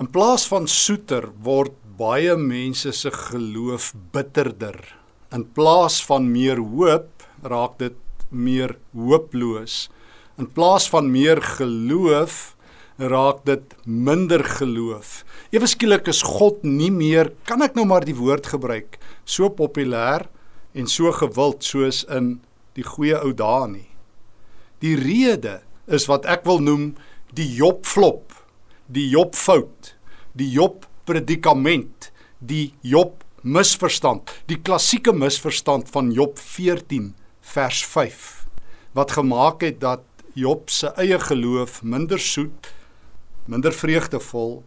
In plaas van soeter word baie mense se geloof bitterder. In plaas van meer hoop raak dit meer hooploos. In plaas van meer geloof raak dit minder geloof. Ewe skielik is God nie meer, kan ek nou maar die woord gebruik, so populêr en so gewild soos in die goeie ou dae nie. Die rede is wat ek wil noem die Job flop die Job fout, die Job predikament, die Job misverstand, die klassieke misverstand van Job 14 vers 5 wat gemaak het dat Job se eie geloof minder soet, minder vreugdevol,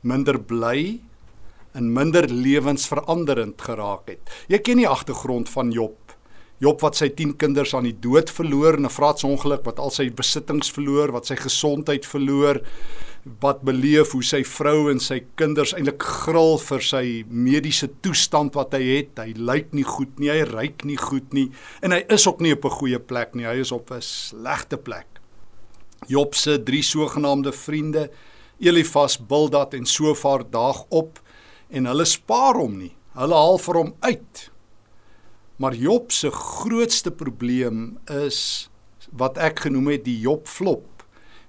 minder bly en minder lewensveranderend geraak het. Jy ken die agtergrond van Job. Job wat sy 10 kinders aan die dood verloor in 'n vraatsongeluk, wat al sy besittings verloor, wat sy gesondheid verloor, wat beleef hoe sy vrou en sy kinders eintlik gril vir sy mediese toestand wat hy het. Hy lyk nie goed nie, hy ryk nie goed nie en hy is ook nie op 'n goeie plek nie. Hy is op 'n slegte plek. Job se drie sogenaamde vriende, Elifas, Bildad en Sofar daag op en hulle spaar hom nie. Hulle haal vir hom uit. Maar Job se grootste probleem is wat ek genoem het die Job flop.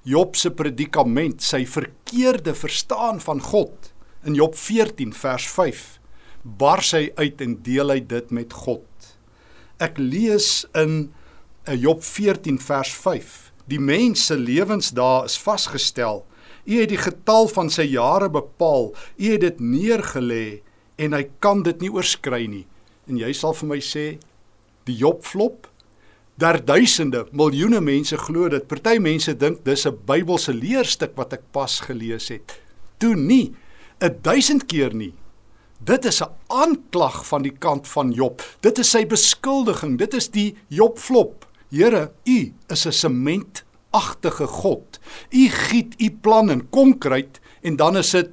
Job se predikament, sy verkeerde verstaan van God. In Job 14 vers 5 bars hy uit en deel hy dit met God. Ek lees in eh, Job 14 vers 5. Die mens se lewensdae is vasgestel. U het die getal van sy jare bepaal. U het dit neergelê en hy kan dit nie oorskry nie. En jy sal vir my sê die Job flop daar duisende, miljoene mense glo dit. Party mense dink dis 'n Bybelse leerstuk wat ek pas gelees het. Toe nie 'n duisend keer nie. Dit is 'n aanklag van die kant van Job. Dit is sy beskuldiging. Dit is die Job flop. Here, u is 'n sementagtige God. U giet u plan in konkreet en dan is dit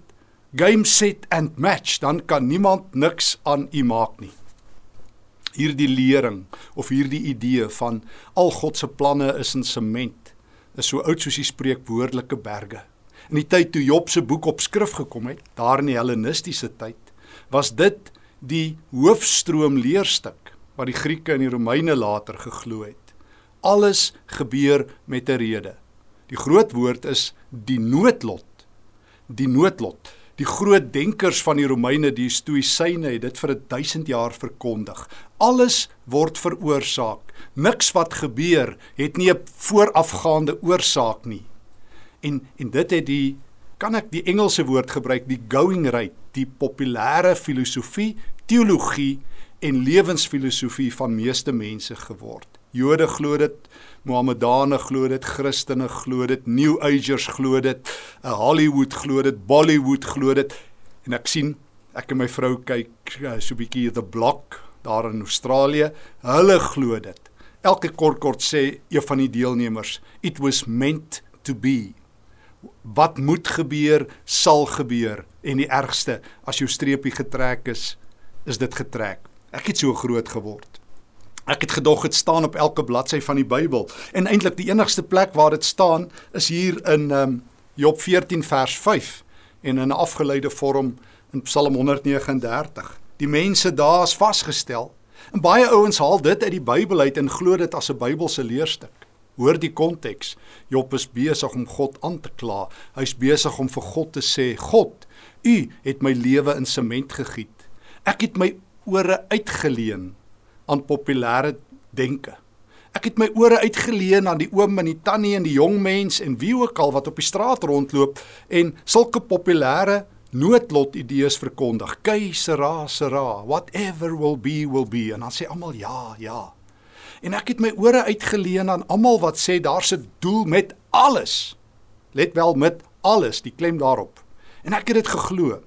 game set and match. Dan kan niemand niks aan u maak nie hierdie lering of hierdie idee van al God se planne is in sement is so oud soos die spreekwoordelike berge. In die tyd toe Job se boek op skrif gekom het, daar in die hellenistiese tyd, was dit die hoofstroom leerstuk wat die Grieke en die Romeine later geglo het. Alles gebeur met 'n rede. Die groot woord is die noodlot. Die noodlot. Die groot denkers van die Romeine, die Stoïsyne, het dit vir 1000 jaar verkondig. Alles word veroorsaak. Niks wat gebeur het nie 'n voorafgaande oorsaak nie. En en dit het die kan ek die Engelse woord gebruik, die going rate, die populêre filosofie, teologie en lewensfilosofie van meeste mense geword. Jode glo dit, Mohammedane glo dit, Christene glo dit, New Agers glo dit, uh, Hollywood glo dit, Bollywood glo dit. En ek sien ek en my vrou kyk uh, so 'n bietjie The Block daar in Australië. Hulle glo dit. Elke kort kort sê een van die deelnemers, it was meant to be. Wat moet gebeur, sal gebeur en die ergste, as jou streepie getrek is, is dit getrek. Ek het so groot geword. Ek het gedog dit staan op elke bladsy van die Bybel. En eintlik die enigste plek waar dit staan is hier in um, Job 14 vers 5 en in 'n afgeleide vorm in Psalm 139. Die mense daar is vasgestel. En baie ouens haal dit uit die Bybel uit en glo dit as 'n Bybelse leerstuk. Hoor die konteks. Job is besig om God aan te kla. Hy's besig om vir God te sê: "God, U het my lewe in sement gegiet. Ek het my ore uitgeleen aan populêre denke. Ek het my ore uitgeleen aan die oom en die tannie en die jong mens en wie ook al wat op die straat rondloop en sulke populêre noodlot idees verkondig. Keisera sera, whatever will be will be en dan sê almal ja, ja. En ek het my ore uitgeleen aan almal wat sê daar's 'n doel met alles. Let wel met alles, die klem daarop. En ek het dit geglo.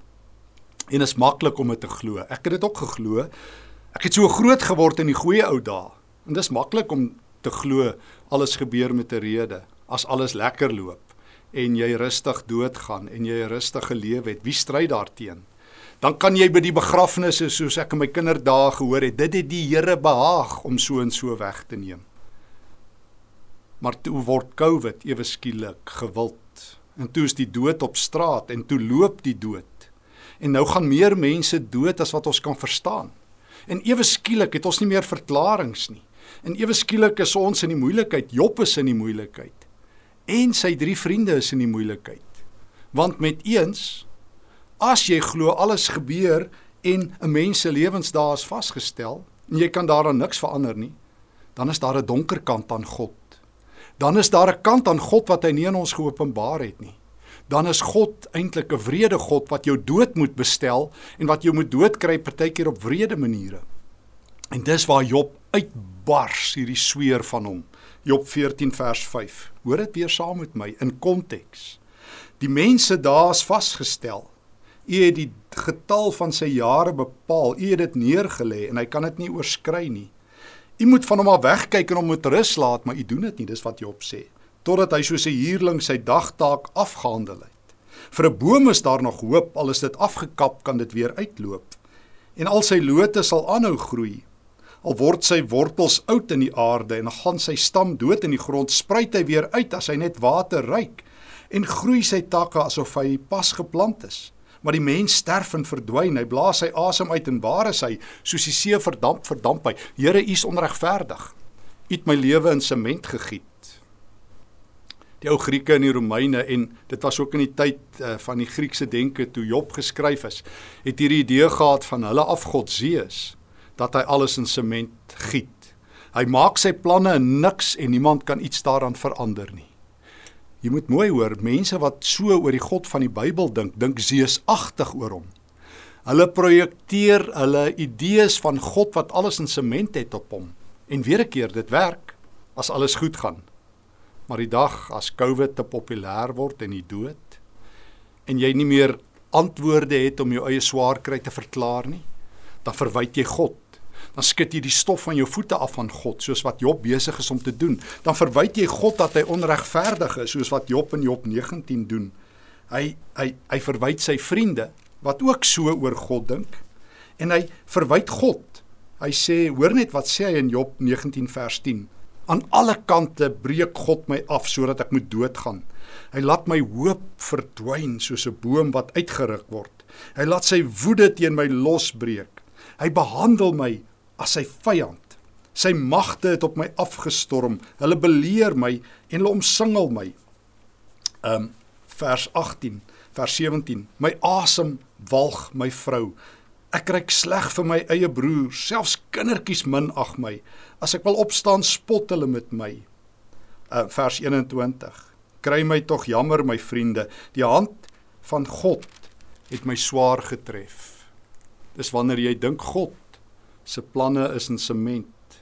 En is maklik om dit te glo. Ek het dit ook geglo Ek het so groot geword in die goeie ou dae. En dis maklik om te glo alles gebeur met 'n rede. As alles lekker loop en jy rustig doodgaan en jy 'n rustige lewe het, wie stry daarteenoor? Dan kan jy by die begrafnisse soos ek in my kinderdae gehoor het, dit het die Here behaag om so en so weg te neem. Maar toe word COVID ewe skielik gewild En toe is die dood op straat en toe loop die dood. En nou gaan meer mense dood as wat ons kan verstaan. En ewe skielik het ons nie meer verklaringe nie. En ewe skielik is ons in die moeilikheid. Job is in die moeilikheid. En sy drie vriende is in die moeilikheid. Want met eens as jy glo alles gebeur en 'n mens se lewensdae is vasgestel en jy kan daaraan niks verander nie, dan is daar 'n donker kant aan God. Dan is daar 'n kant aan God wat hy nie aan ons geopenbaar het nie. Dan is God eintlik 'n wrede God wat jou dood moet bestel en wat jou moet doodkry partykeer op wrede maniere. En dis waar Job uitbars hierdie sweer van hom. Job 14 vers 5. Hoor dit weer saam met my in konteks. Die mense daar is vasgestel. U het die getal van sy jare bepaal. U het dit neergelê en hy kan dit nie oorskry nie. U moet van hom af wegkyk en hom met rus laat, maar u doen dit nie, dis wat Job sê. Totdat hy soos 'n huurling sy dagtaak afgehandel het. Vir 'n boom is daar nog hoop, al is dit afgekap, kan dit weer uitloop. En al sy lote sal aanhou groei. Al word sy wortels oud in die aarde en gaan sy stam dood in die grond, spruit hy weer uit as hy net water ryk en groei sy takke asof hy pas geplant is maar die mens sterf en verdwyn. Hy blaas sy asem uit en waar is hy? Soos die see verdamp, verdamp hy. Here, U is onregverdig. U het my lewe in sement gegiet. Die ou Grieke en die Romeine en dit was ook in die tyd uh, van die Griekse denke toe Job geskryf is, het hierdie idee gehad van hulle afgod Zeus dat hy alles in sement giet. Hy maak sy planne in niks en niemand kan iets daaraan verander nie. Jy moet mooi hoor, mense wat so oor die God van die Bybel dink, dink seusagtig oor hom. Hulle projekteer hulle idees van God wat alles in sement het op hom. En weer 'n keer, dit werk as alles goed gaan. Maar die dag as COVID te populêr word en die dood en jy nie meer antwoorde het om jou eie swaar kry te verklaar nie, dan verwyd jy God dan skud jy die stof van jou voete af van God soos wat Job besig is om te doen. Dan verwyd jy God dat hy onregverdig is soos wat Job in Job 19 doen. Hy hy hy verwyd sy vriende wat ook so oor God dink en hy verwyd God. Hy sê hoor net wat sê hy in Job 19 vers 10. Aan alle kante breek God my af sodat ek moet doodgaan. Hy laat my hoop verdwyn soos 'n boom wat uitgeruk word. Hy laat sy woede teen my losbreek. Hy behandel my as sy vyand. Sy magte het op my afgestorm. Hulle beleer my en hulle omsingel my. Um vers 18, vers 17. My asem walg my vrou. Ek kyk sleg vir my eie broer, selfs kindertjies minag my. As ek wil opstaan, spot hulle met my. Uh vers 21. Kry my tog jammer my vriende, die hand van God het my swaar getref. Dis wanneer jy dink God se planne is in sement.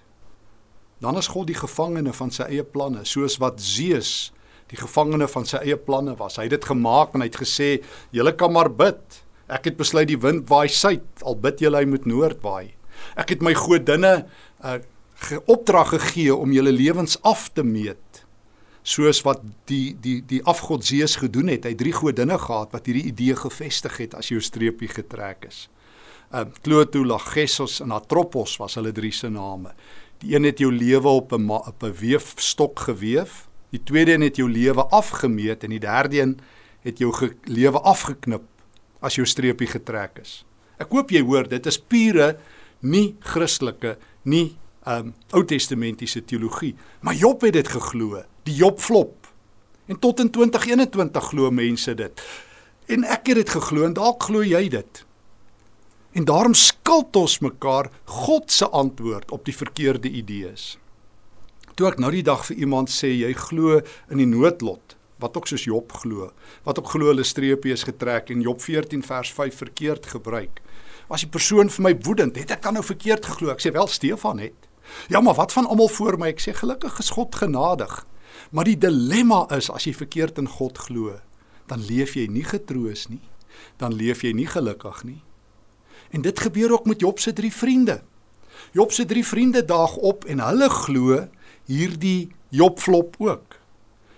Dan is God die gevangene van sy eie planne, soos wat Zeus die gevangene van sy eie planne was. Hy het dit gemaak en hy het gesê: "Julle kan maar bid. Ek het besluit die wind waai suid, al bid julle hy moet noord waai. Ek het my godinne 'n uh, ge opdrag gegee om julle lewens af te meet." soos wat die die die afgod Zeus gedoen het. Hy het drie godinne gehad wat hierdie idee gevestig het as jou streepie getrek is uh, Cloto, Lagessos en Atropos was hulle drie se name. Die een het jou lewe op 'n op 'n weefstok geweef, die tweede een het jou lewe afgemeet en die derde een het jou lewe afgeknip as jou streepie getrek is. Ek hoop jy hoor, dit is pure nie Christelike, nie um Ou Testamentiese teologie, maar Job het dit geglo, die Job flop. En tot in 2021 glo mense dit. En ek het dit geglo en dalk glo jy dit. En daarom skuld ons mekaar God se antwoord op die verkeerde idees. Toe ek nou die dag vir iemand sê jy glo in die noodlot, wat ook soos Job glo, wat ook glo hulle streepie is getrek en Job 14 vers 5 verkeerd gebruik. Was die persoon vir my woedend, het ek dan nou verkeerd geglo? Ek sê wel Stefan het. Ja, maar wat van almal voor my? Ek sê gelukkig is God genadig. Maar die dilemma is as jy verkeerd in God glo, dan leef jy nie getroos nie. Dan leef jy nie gelukkig nie. En dit gebeur ook met Job se drie vriende. Job se drie vriende daag op en hulle glo hierdie Job flop ook.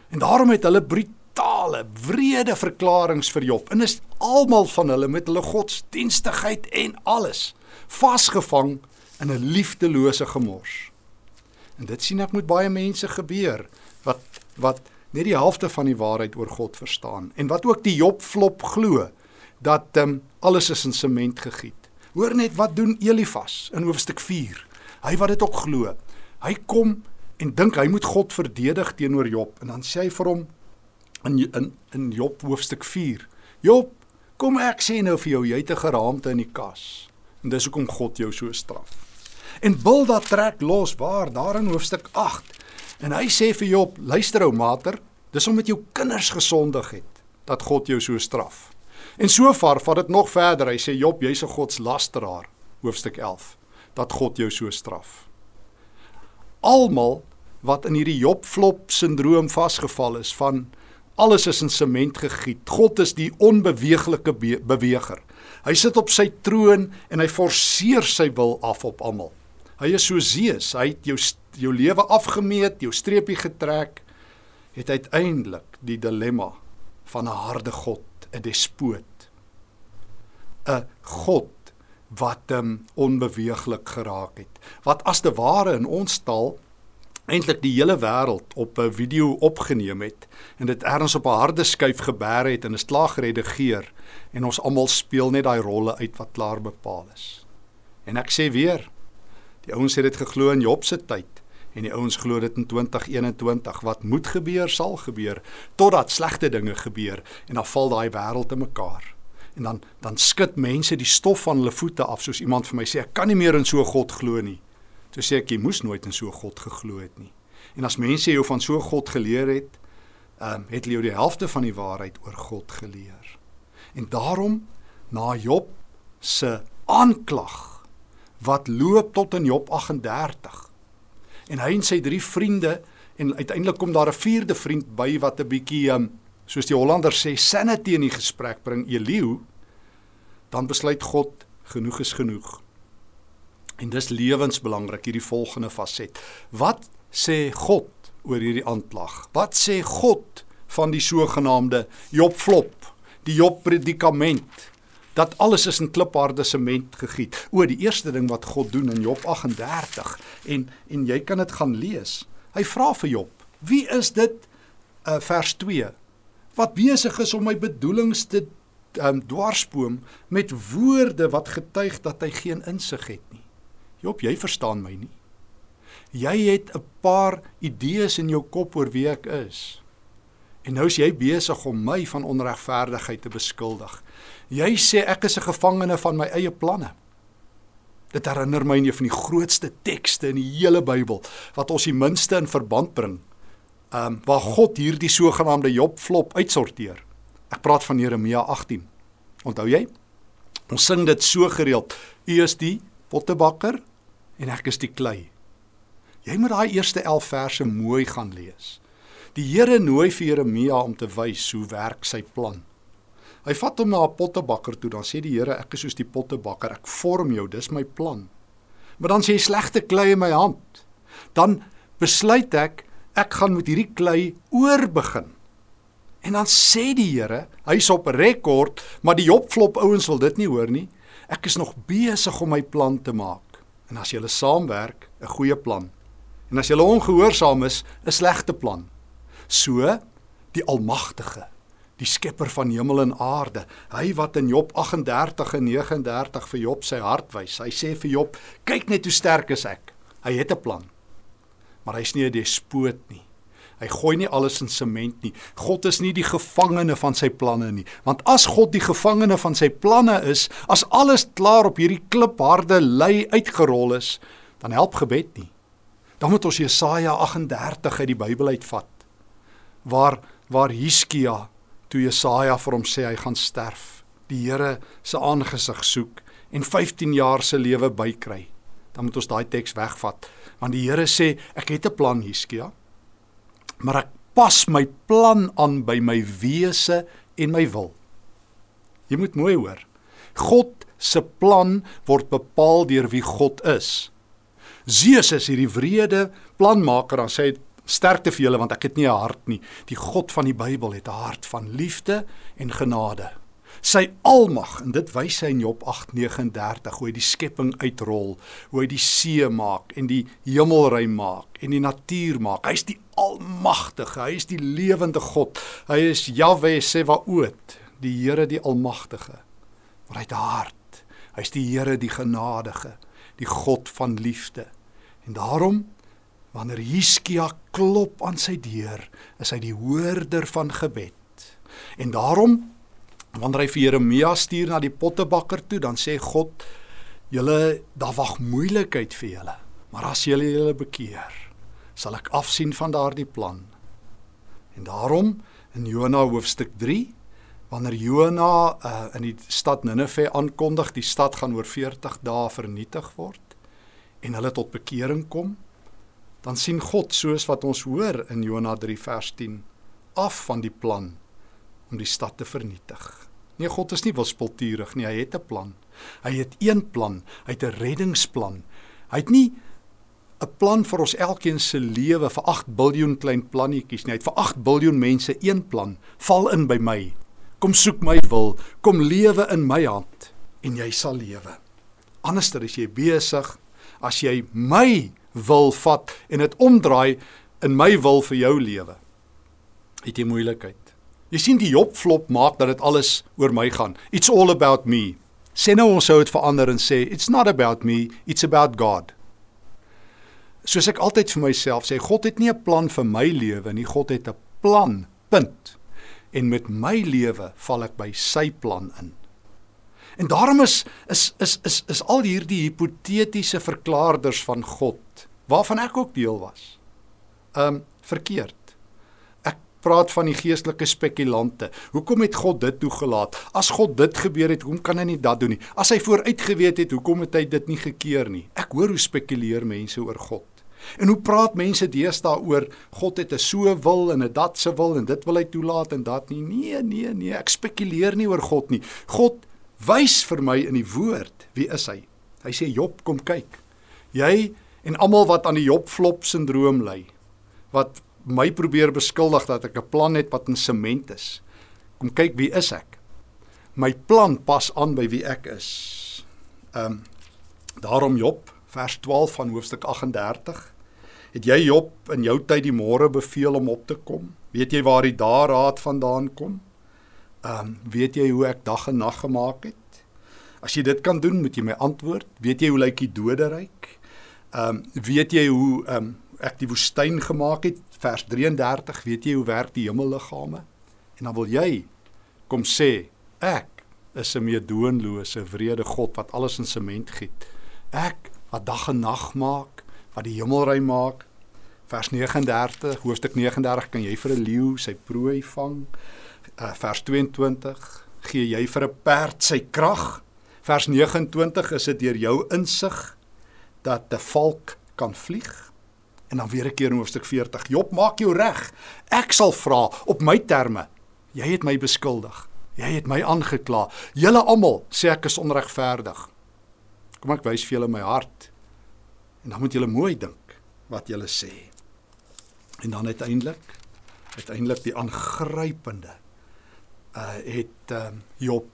En daarom het hulle brutale, wrede verklaringe vir Job. En is almal van hulle met hulle godsdienstigheid en alles vasgevang in 'n liefdelose gemors. En dit sien ek met baie mense gebeur wat wat net die helfte van die waarheid oor God verstaan en wat ook die Job flop glo dat um, alles is in sement gegiet. Hoor net wat doen Elifas in hoofstuk 4. Hy wat dit ook glo. Hy kom en dink hy moet God verdedig teenoor Job en dan sê hy vir hom in in in Job hoofstuk 4. Job, kom ek sê nou vir jou, jy het 'n geraamte in die kas. En dis hoekom God jou so straf. En Bilda trek los waar daar in hoofstuk 8. En hy sê vir Job, luister ou mater, dis omdat jou kinders gesondig het dat God jou so straf. En so ver vat dit nog verder. Hy sê Job, jy's 'n godslasteraar, hoofstuk 11, dat God jou so straf. Almal wat in hierdie Job flop sindroom vasgeval is van alles is in sement gegiet. God is die onbeweeglike be beweger. Hy sit op sy troon en hy forceer sy wil af op almal. Hy is so Zeus, hy het jou jou lewe afgemeet, jou streepie getrek, het uiteindelik die dilemma van 'n harde God, 'n despoot. 'n God wat hom um, onbeweeglik geraak het. Wat as te ware in ons taal eintlik die hele wêreld op 'n video opgeneem het en dit ergens op 'n harde skyf gebeer het en is klaar geredigeer en ons almal speel net daai rolle uit wat klaar bepaal is. En ek sê weer, die ouens het dit geglo in Job se tyd en die ouens glo dit in 2021 wat moet gebeur sal gebeur totdat slegte dinge gebeur en dan val daai wêreld te mekaar. En dan dan skud mense die stof van hulle voete af soos iemand vir my sê ek kan nie meer in so 'n God glo nie. Toe sê ek jy moes nooit in so 'n God geglo het nie. En as mense jou van so 'n God geleer het, ehm um, het hulle jou die helfte van die waarheid oor God geleer. En daarom na Job se aanklag wat loop tot in Job 38. En hy en sy drie vriende en uiteindelik kom daar 'n vierde vriend by wat 'n bietjie ehm um, soos die Hollanders sê sanity in die gesprek bring Elihu dan besluit God genoeg is genoeg. En dis lewensbelangrik hierdie volgende faset. Wat sê God oor hierdie aanklag? Wat sê God van die sogenaamde Job flop, die Job predikament dat alles is in klipharde sement gegiet. O, die eerste ding wat God doen in Job 38 en en jy kan dit gaan lees. Hy vra vir Job, "Wie is dit?" Uh vers 2. Wat besig is om my bedoelings te um, dwarsboom met woorde wat getuig dat hy geen insig het nie. Job, jy verstaan my nie. Jy het 'n paar idees in jou kop oor wie ek is. En nou is jy besig om my van onregverdigheid te beskuldig. Jy sê ek is 'n gevangene van my eie planne. Dit herinner my aan een van die grootste tekste in die hele Bybel wat ons die minste in verband bring. Ehm um, waar God hierdie sogenaamde Job flop uitsorteer. Ek praat van Jeremia 18. Onthou jy? Ons sing dit so gereeld. U is die pottebakker en ek is die klei. Jy moet daai eerste 11 verse mooi gaan lees. Die Here nooi vir Jeremia om te wys hoe werk sy plan. Hy vat hom na 'n pottebakker toe, dan sê die Here, ek is soos die pottebakker, ek vorm jou, dis my plan. Maar dan sê hy slegte klei in my hand. Dan besluit ek ek gaan met hierdie klei oorbegin. En dan sê die Here, hy's op rekord, maar die Jobflop ouens wil dit nie hoor nie. Ek is nog besig om my plan te maak. En as julle saamwerk, 'n goeie plan. En as julle ongehoorsaam is, 'n slegte plan. So die Almagtige, die skepper van hemel en aarde, hy wat in Job 38 en 39 vir Job sy hart wys. Hy sê vir Job, kyk net hoe sterk is ek. Hy het 'n plan. Maar hy's nie 'n despoot nie. Hy gooi nie alles in sement nie. God is nie die gevangene van sy planne nie. Want as God die gevangene van sy planne is, as alles klaar op hierdie klipharde lei uitgerol is, dan help gebed nie. Dan moet ons Jesaja 38 uit die Bybel uitvat. Waar waar Hiskia toe Jesaja vir hom sê hy gaan sterf, die Here se aangesig soek en 15 jaar se lewe bykry. Dan moet ons daai teks wegvat want die Here sê ek het 'n plan Hiskia maar ek pas my plan aan by my wese en my wil. Jy moet mooi hoor. God se plan word bepaal deur wie God is. Zeus is hierdie wrede planmaker en sê sterkte vir julle want ek het nie 'n hart nie. Die God van die Bybel het 'n hart van liefde en genade. Sy almag en dit wys hy in Job 8:39 hoe hy die skepping uitrol, hoe hy die see maak en die hemelruim maak en die natuur maak. Hy's die almagtige, hy is die lewende God. Hy is Jahwe Sevaot, die Here die almagtige. Maar hy het hart. Hy's die Here die genadige, die God van liefde. En daarom wanneer Hiskia klop aan sy deur, is hy die hoorder van gebed. En daarom wanneer hy vir Jeremia stuur na die pottebakker toe, dan sê God: "Julle, daar wag moeilikheid vir julle, maar as julle julle bekeer, sal ek afsien van daardie plan." En daarom in Jona hoofstuk 3 Wanneer Jona uh, in die stad Ninive aankondig die stad gaan oor 40 dae vernietig word en hulle tot bekering kom, dan sien God soos wat ons hoor in Jona 3 vers 10 af van die plan om die stad te vernietig. Nee, God is nie wispelturig nie, hy het 'n plan. Hy het een plan, hy het 'n reddingsplan. Hy het nie 'n plan vir ons elkeen se lewe vir 8 miljard klein plannetjies nie. Hy het vir 8 miljard mense een plan. Val in by my. Kom soek my wil, kom lewe in my hand en jy sal lewe. Anderster is jy besig as jy my wil vat en dit omdraai in my wil vir jou lewe. Het jy moeilikheid? Jy sien die Job flop maak dat dit alles oor my gaan. It's all about me. Sê nou ons sou dit verander en sê it's not about me, it's about God. Soos ek altyd vir myself sê, God het nie 'n plan vir my lewe nie, God het 'n plan. Punt. En met my lewe val ek by sy plan in. En daarom is is is is is al hierdie hipotetiese verklaarders van God waarvan ek ook deel was. Um verkeerd praat van die geestelike spekulante. Hoekom het God dit toegelaat? As God dit gebeur het, hoekom kan hy nie dat doen nie? As hy vooruit geweet het, hoekom het hy dit nie gekeer nie? Ek hoor hoe spekuleer mense oor God. En hoe praat mense deesdae oor God het 'n so wil en 'n dat se wil en dit wil hy toelaat en dat nie. Nee, nee, nee, ek spekuleer nie oor God nie. God wys vir my in die woord wie is hy? Hy sê Job, kom kyk. Jy en almal wat aan die Job flop sindroom ly, wat my probeer beskuldig dat ek 'n plan het wat in sement is. Kom kyk wie is ek? My plan pas aan by wie ek is. Ehm um, daarom Job vers 12 van hoofstuk 38. Het jy Job in jou tyd die môre beveel om op te kom? Weet jy waar die dae raad vandaan kom? Ehm um, weet jy hoe ek dag en nag gemaak het? As jy dit kan doen, moet jy my antwoord. Weet jy hoe lyk die doderyk? Ehm um, weet jy hoe ehm um, ek die woestyn gemaak het vers 33 weet jy hoe werk die hemelliggame? En dan wil jy kom sê ek is 'n meedoenlose vrede God wat alles in sement giet. Ek wat dag en nag maak wat die hemelruim maak. Vers 39 hoofstuk 39 kan jy vir 'n leeu sy prooi vang? Uh, vers 22 gee jy vir 'n perd sy krag? Vers 29 is dit deur jou insig dat 'n valk kan vlieg En dan weer 'n keer in hoofstuk 40. Job, maak jou reg. Ek sal vra op my terme. Jy het my beskuldig. Jy het my aangekla. Julle almal sê ek is onregverdig. Kom ek wys vir julle my hart. En dan moet julle mooi dink wat julle sê. En dan uiteindelik uiteindelik die aangrypende uh het uh, Job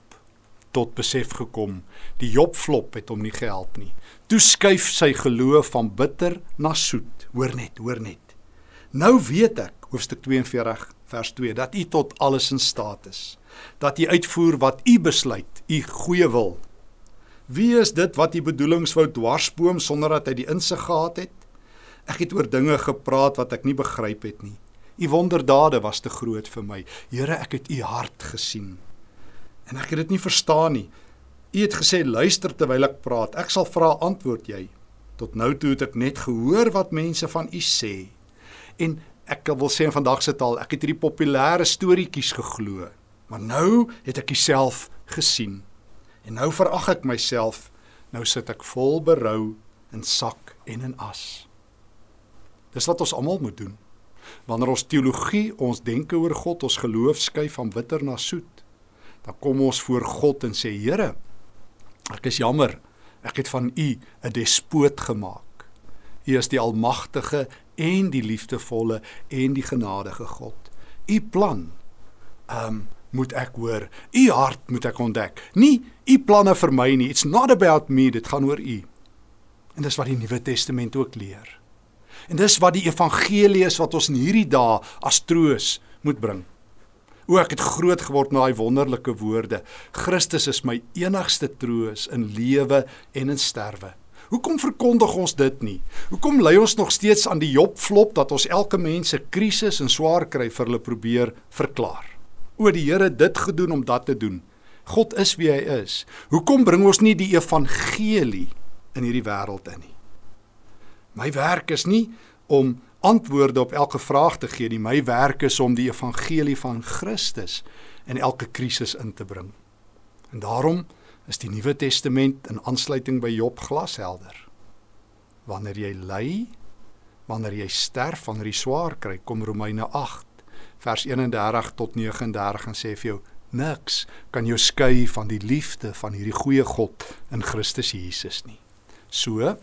tot besef gekom. Die Job flop het hom nie gehelp nie. Toe skuif sy geloof van bitter na soet. Hoor net, hoor net. Nou weet ek, hoofstuk 42 vers 2, dat U tot alles in staat is. Dat U uitvoer wat U besluit, U goeie wil. Wie is dit wat U bedoelings wou dwarsboom sonder dat hy die insig gehad het? Ek het oor dinge gepraat wat ek nie begryp het nie. U wonderdade was te groot vir my. Here, ek het U hart gesien. En ek het dit nie verstaan nie. U het gesê luister terwyl ek praat. Ek sal vra antwoord jy. Tot nou toe het ek net gehoor wat mense van u sê. En ek wil sê in vandag se taal, ek het hierdie populêre storieetjies geglo. Maar nou het ek jouself gesien. En nou verag ek myself. Nou sit ek vol berou in sak en in as. Dis wat ons almal moet doen. Wanneer ons teologie, ons denke oor God, ons geloof skuif van bitter na soet, dan kom ons voor God en sê Here, ek is jammer. Ek het van U 'n despoot gemaak. U is die almagtige en die liefdevolle en die genadige God. U plan um, moet ek hoor. U hart moet ek ontdek. Nie u planne vir my nie. It's not about me, dit gaan oor u. En dis wat die Nuwe Testament ook leer. En dis wat die evangelie is wat ons in hierdie dae as troos moet bring. O ek het groot geword met daai wonderlike woorde. Christus is my enigste troos in lewe en in sterwe. Hoekom verkondig ons dit nie? Hoekom lei ons nog steeds aan die Jobflop dat ons elke mens se krisis en swaar kry vir hulle probeer verklaar? O die Here dit gedoen om dat te doen. God is wie hy is. Hoekom bring ons nie die evangelie in hierdie wêreld in nie? My werk is nie om antwoorde op elke vraag te gee nie. My werk is om die evangelie van Christus in elke krisis in te bring. En daarom is die Nuwe Testament in aansluiting by Job glashelder. Wanneer jy ly, wanneer jy sterf, wanneer jy swaar kry, kom Romeine 8 vers 31 tot 39 en sê vir jou niks kan jou skei van die liefde van hierdie goeie God in Christus Jesus nie. So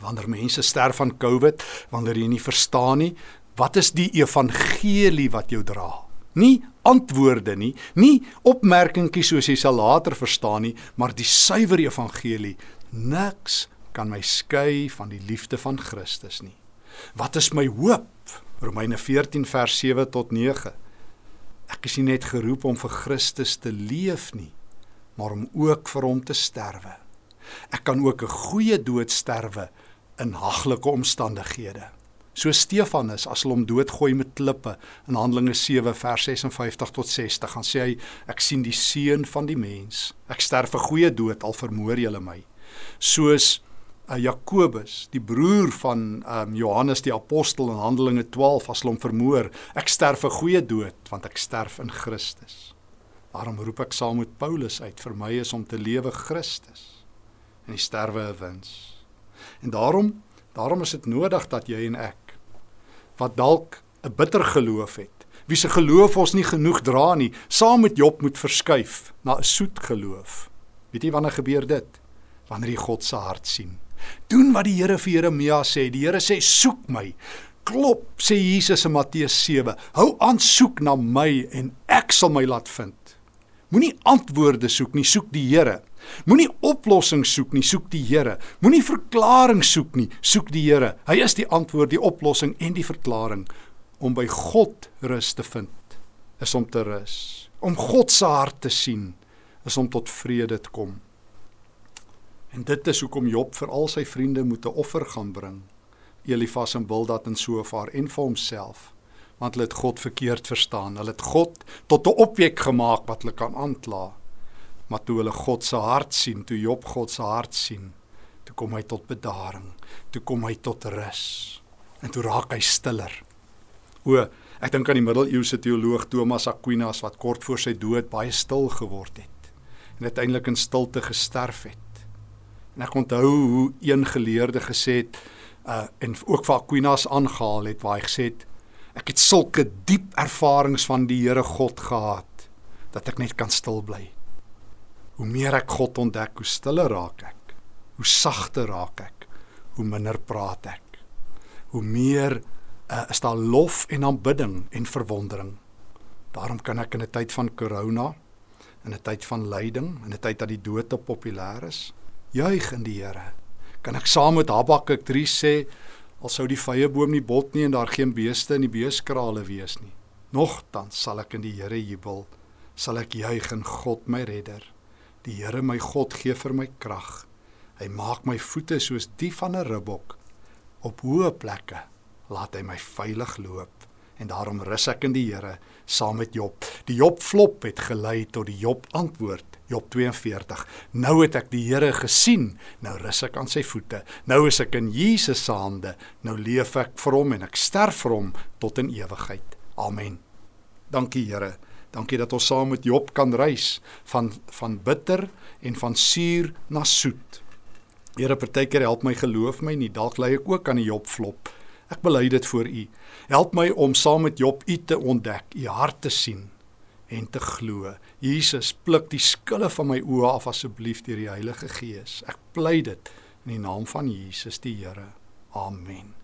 wanneer mense sterf van COVID, wanneer jy nie verstaan nie, wat is die evangelie wat jou dra? Nie antwoorde nie, nie opmerkingies soos jy sal later verstaan nie, maar die suiwer evangelie. Niks kan my skei van die liefde van Christus nie. Wat is my hoop? Romeine 14 vers 7 tot 9. Ek is nie net geroep om vir Christus te leef nie, maar om ook vir hom te sterwe. Ek kan ook 'n goeie dood sterwe in haglike omstandighede. So Stefanus as hulle hom doodgooi met klippe in Handelinge 7 vers 56 tot 60 gaan sê hy ek sien die seun van die mens. Ek sterf 'n goeie dood al vermoor julle my. Soos uh, Jakobus, die broer van um, Johannes die apostel in Handelinge 12 as hulle hom vermoor, ek sterf 'n goeie dood want ek sterf in Christus. Daarom roep ek saam met Paulus uit vir my is om te lewe Christus en die sterwe 'n wins. En daarom, daarom is dit nodig dat jy en ek wat dalk 'n bitter geloof het, wie se geloof ons nie genoeg dra nie, saam met Job moet verskuif na 'n soet geloof. Weet jy wanneer gebeur dit? Wanneer jy God se hart sien. Doen wat die Here vir Jeremia sê. Die Here sê soek my. Klop, sê Jesus in Matteus 7. Hou aan soek na my en ek sal my laat vind. Moenie antwoorde soek nie, soek die Here. Moenie oplossings soek nie, soek die Here. Moenie verklaring soek nie, soek die Here. Hy is die antwoord, die oplossing en die verklaring om by God rus te vind. Is om te rus, om God se hart te sien, is om tot vrede te kom. En dit is hoekom Job vir al sy vriende moet 'n offer gaan bring. Elifas en Bildad en Sofar en vir homself want hulle het God verkeerd verstaan. Hulle het God tot 'n objek gemaak wat hulle kan aankla maar toe hulle God se hart sien, toe Job God se hart sien, toe kom hy tot bedaring, toe kom hy tot rus. En toe raak hy stiller. O, ek dink aan die middeleeuse teoloog Thomas Aquinas wat kort voor sy dood baie stil geword het en uiteindelik in stilte gesterf het. En ek onthou hoe een geleerde gesê het uh en ook vir Aquinas aangehaal het waar hy gesê het ek het sulke diep ervarings van die Here God gehad dat ek net kan stil bly. Hoe meer ek God ontdek, hoe stiller raak ek. Hoe sagter raak ek. Hoe minder praat ek. Hoe meer uh, is daar lof en aanbidding en verwondering. Daarom kan ek in 'n tyd van corona, in 'n tyd van lyding, in 'n tyd dat die dood te populêr is, juig in die Here. Kan ek saam met Habakuk 3 sê, al sou die vrye boom nie bot nie en daar geen beeste in die beeskrale wees nie, nogtans sal ek in die Here jubel, sal ek juig in God my redder. Die Here my God gee vir my krag. Hy maak my voete soos die van 'n ribbok. Op hoë plekke laat hy my veilig loop en daarom rus ek in die Here saam met Job. Die Job flop het gelei tot die Job antwoord. Job 42. Nou het ek die Here gesien, nou rus ek aan sy voete. Nou is ek in Jesus se hande. Nou leef ek vir hom en ek sterf vir hom tot in ewigheid. Amen. Dankie Here Dankie dat ons saam met Job kan reis van van bitter en van suur na soet. Here, partykeer help my geloof my nie, dalk lê ek ook aan die Job flop. Ek bely dit voor U. Help my om saam met Job U te ontdek, U hart te sien en te glo. Jesus, pluk die skille van my oë af asseblief deur die Heilige Gees. Ek bly dit in die naam van Jesus die Here. Amen.